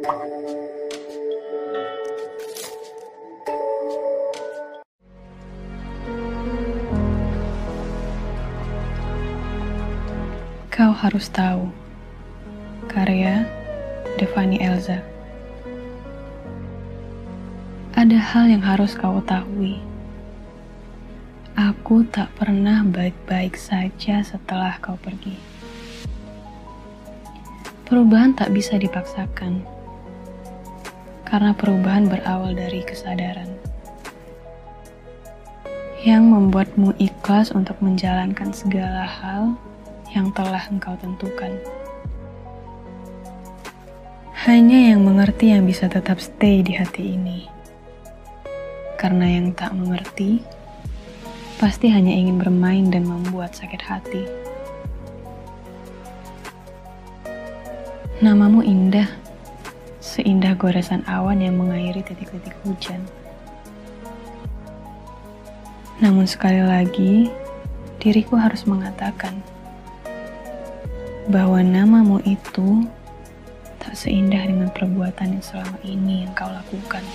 Kau harus tahu. Karya Devani Elza. Ada hal yang harus kau ketahui. Aku tak pernah baik-baik saja setelah kau pergi. Perubahan tak bisa dipaksakan. Karena perubahan berawal dari kesadaran. Yang membuatmu ikhlas untuk menjalankan segala hal yang telah engkau tentukan. Hanya yang mengerti yang bisa tetap stay di hati ini. Karena yang tak mengerti, pasti hanya ingin bermain dan membuat sakit hati. Namamu indah, seindah goresan awan yang mengairi titik-titik hujan. Namun sekali lagi, diriku harus mengatakan, bahwa namamu itu tak seindah dengan perbuatan yang selama ini yang kau lakukan.